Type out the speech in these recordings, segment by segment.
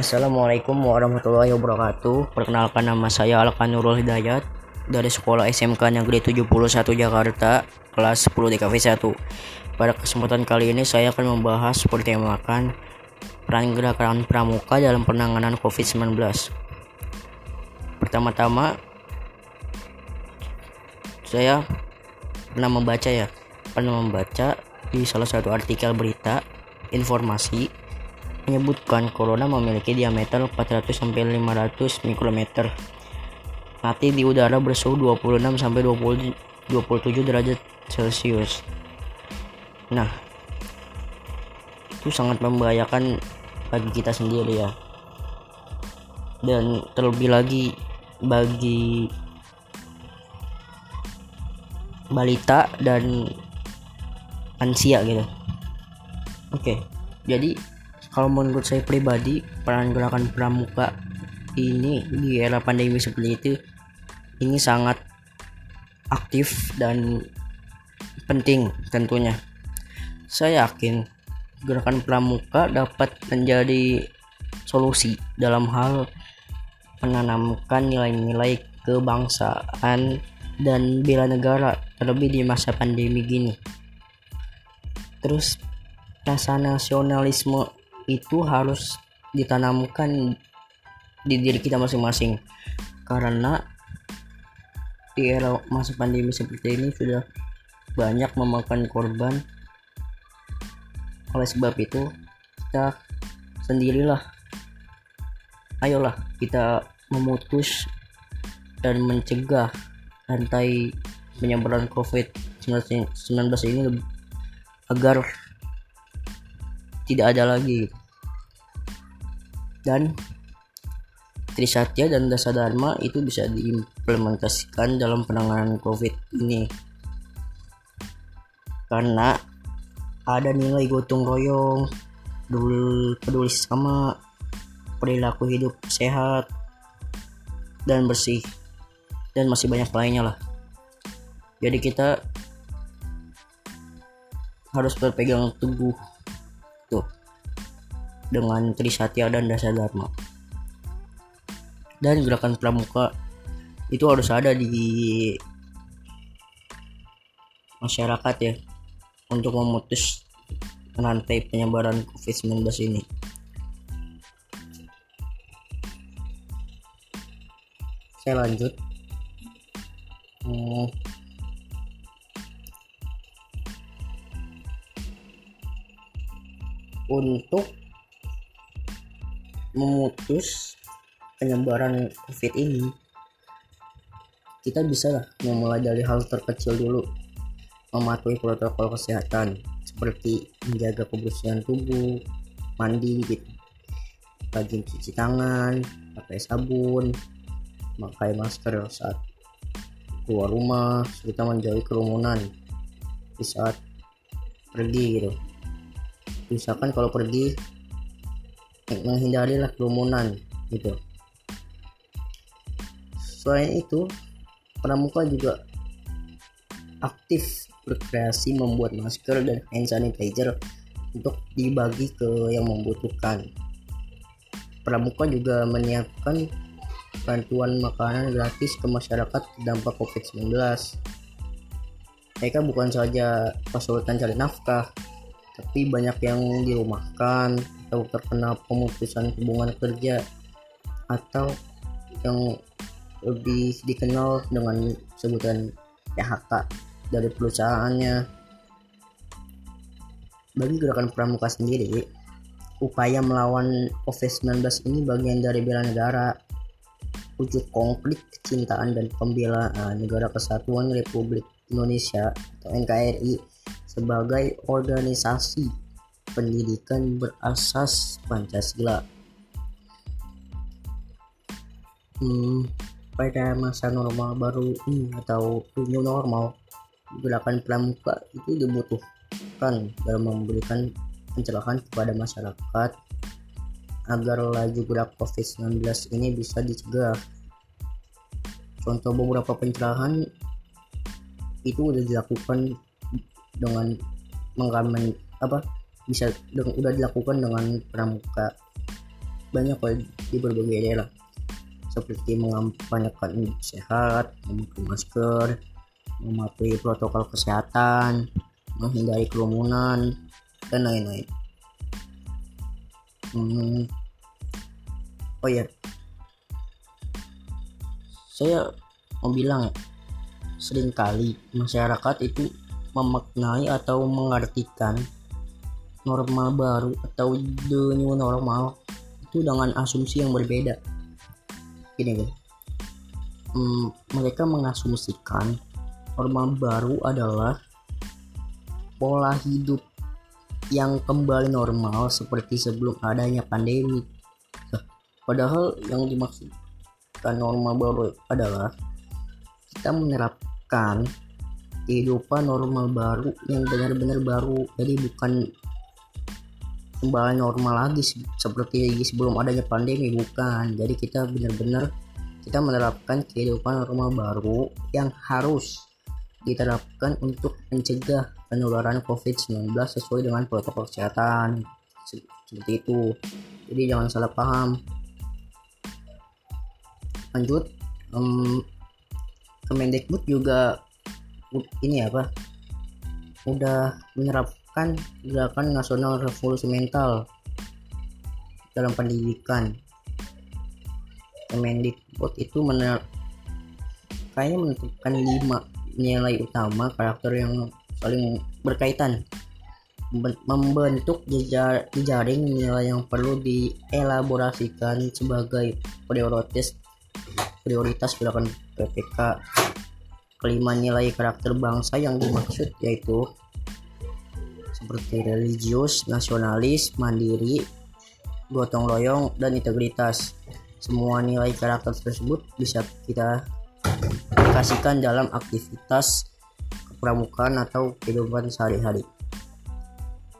Assalamualaikum warahmatullahi wabarakatuh. Perkenalkan nama saya Alkan Nurul Hidayat dari Sekolah SMK Negeri 71 Jakarta, kelas 10 DKV 1. Pada kesempatan kali ini saya akan membahas bertemakan peran gerakan pramuka dalam penanganan COVID-19. Pertama-tama saya pernah membaca ya, pernah membaca di salah satu artikel berita informasi menyebutkan corona memiliki diameter 400 sampai 500 mikrometer. Mati di udara bersuhu 26 sampai 20, 27 derajat Celcius. Nah, itu sangat membahayakan bagi kita sendiri ya. Dan terlebih lagi bagi balita dan lansia gitu. Oke, jadi kalau menurut saya pribadi peran gerakan pramuka ini di era pandemi seperti itu ini sangat aktif dan penting tentunya. Saya yakin gerakan pramuka dapat menjadi solusi dalam hal menanamkan nilai-nilai kebangsaan dan bela negara terlebih di masa pandemi gini. Terus rasa nasionalisme itu harus ditanamkan di diri kita masing-masing. Karena di era masa pandemi seperti ini sudah banyak memakan korban. Oleh sebab itu kita sendirilah. Ayolah kita memutus dan mencegah rantai penyebaran COVID-19 ini agar tidak ada lagi dan Trisatya dan Dasa Dharma itu bisa diimplementasikan dalam penanganan COVID ini karena ada nilai gotong royong, peduli sama, perilaku hidup sehat dan bersih dan masih banyak lainnya lah. Jadi kita harus berpegang teguh dengan Trisatya dan Dasa Dharma. Dan gerakan pramuka itu harus ada di masyarakat ya untuk memutus rantai penyebaran COVID-19 ini. Saya lanjut. Hmm. Untuk memutus penyebaran COVID ini, kita bisa lah memulai dari hal terkecil dulu, mematuhi protokol kesehatan seperti menjaga kebersihan tubuh, mandi gitu, rajin cuci tangan, pakai sabun, pakai masker saat keluar rumah, serta menjauhi kerumunan di saat pergi gitu. Misalkan kalau pergi menghindarilah kerumunan gitu. Selain itu pramuka juga aktif berkreasi membuat masker dan hand sanitizer untuk dibagi ke yang membutuhkan. Pramuka juga menyiapkan bantuan makanan gratis ke masyarakat terdampak COVID-19 mereka bukan saja kesulitan cari nafkah tapi banyak yang dirumahkan atau terkena pemutusan hubungan kerja atau yang lebih dikenal dengan sebutan PHK dari perusahaannya. Bagi gerakan pramuka sendiri upaya melawan COVID-19 ini bagian dari bela negara. Wujud konflik kecintaan dan pembelaan negara kesatuan Republik Indonesia atau NKRI sebagai organisasi pendidikan berasas Pancasila. Hmm, pada masa normal baru ini atau new normal, gerakan pramuka itu dibutuhkan dalam memberikan pencerahan kepada masyarakat agar laju gerak COVID-19 ini bisa dicegah. Contoh beberapa pencerahan itu sudah dilakukan dengan mengamen apa bisa udah dilakukan dengan pramuka banyak di berbagai daerah seperti mengampanyakan sehat, memakai masker, mematuhi protokol kesehatan, menghindari kerumunan, dan lain-lain. Hmm. Oh ya, saya mau bilang sering kali masyarakat itu memaknai atau mengartikan normal baru atau the new normal itu dengan asumsi yang berbeda. Gini guys hmm, mereka mengasumsikan normal baru adalah pola hidup yang kembali normal seperti sebelum adanya pandemi. Nah, padahal yang dimaksudkan normal baru adalah kita menerapkan kehidupan normal baru yang benar-benar baru. Jadi bukan kembali normal lagi seperti sebelum adanya pandemi bukan. Jadi kita benar-benar kita menerapkan kehidupan normal baru yang harus diterapkan untuk mencegah penularan COVID-19 sesuai dengan protokol kesehatan. Seperti itu. Jadi jangan salah paham. Lanjut um, Kemendikbud juga ini apa udah menyerap kan gerakan nasional revolusi mental dalam pendidikan. Kemendikbud itu mener kayaknya menentukan lima nilai utama karakter yang saling berkaitan. Membentuk jejaring nilai yang perlu dielaborasikan sebagai prioritas prioritas gerakan PPK kelima nilai karakter bangsa yang dimaksud yaitu seperti religius, nasionalis, mandiri, gotong royong, dan integritas. Semua nilai karakter tersebut bisa kita aplikasikan dalam aktivitas kepramukaan atau kehidupan sehari-hari.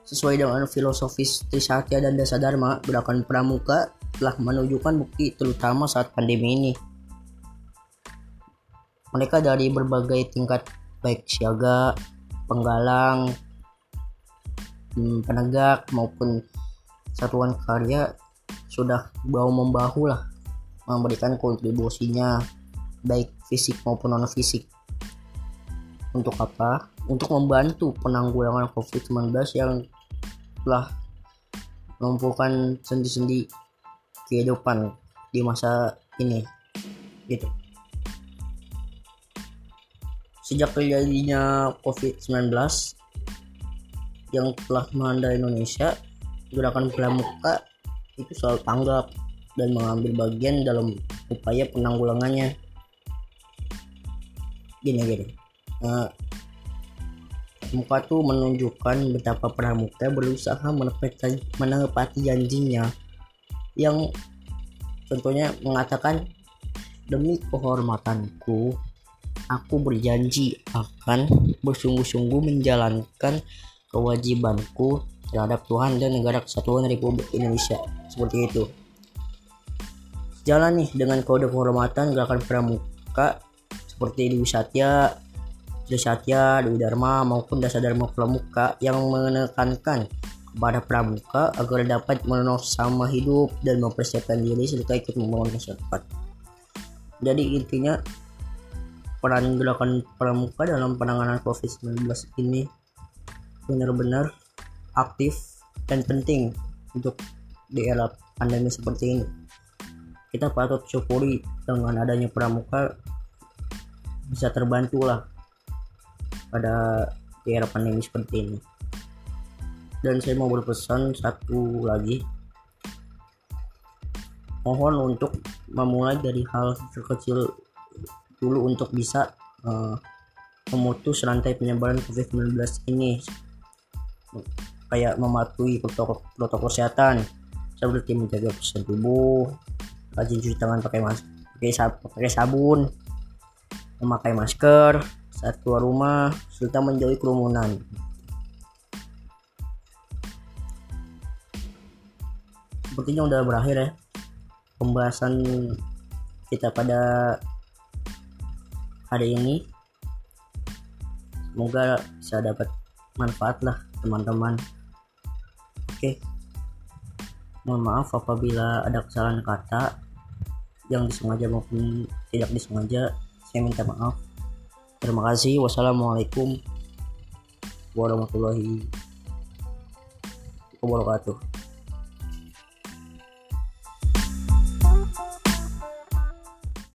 Sesuai dengan filosofis Trisatya dan Dasa Dharma, gerakan pramuka telah menunjukkan bukti terutama saat pandemi ini. Mereka dari berbagai tingkat baik siaga, penggalang, hmm, penegak maupun satuan karya sudah bahu membahu lah memberikan kontribusinya baik fisik maupun non fisik untuk apa? Untuk membantu penanggulangan COVID-19 yang telah melumpuhkan sendi-sendi kehidupan di masa ini gitu. Sejak terjadinya COVID-19 yang telah melanda Indonesia, gerakan pramuka itu selalu tanggap dan mengambil bagian dalam upaya penanggulangannya. Gini gini. Nah, pramuka tuh menunjukkan betapa pramuka berusaha menepati, menepati janjinya yang contohnya mengatakan demi kehormatanku aku berjanji akan bersungguh-sungguh menjalankan kewajibanku terhadap Tuhan dan negara kesatuan Republik Indonesia seperti itu jalan nih dengan kode kehormatan gerakan pramuka seperti Dewi Satya, Dewi Satya, Dewi Dharma maupun Dasa Dharma Pramuka yang menekankan kepada pramuka agar dapat sama hidup dan mempersiapkan diri serta ikut membangun masyarakat. Jadi intinya peran gerakan pramuka dalam penanganan COVID-19 ini benar-benar aktif dan penting untuk di era pandemi seperti ini. Kita patut syukuri dengan adanya pramuka bisa terbantu lah pada di era pandemi seperti ini. Dan saya mau berpesan satu lagi, mohon untuk memulai dari hal terkecil dulu untuk bisa uh, memutus rantai penyebaran COVID-19 ini kayak mematuhi protokol protokol kesehatan. Seperti menjaga kebersihan tubuh rajin cuci tangan pakai mas pakai, sab pakai sabun memakai masker saat keluar rumah serta menjauhi kerumunan. Sepertinya udah berakhir ya pembahasan kita pada hari ini. Semoga bisa dapat manfaat lah teman-teman. Oke. Mohon maaf apabila ada kesalahan kata yang disengaja maupun tidak disengaja. Saya minta maaf. Terima kasih. Wassalamualaikum warahmatullahi wabarakatuh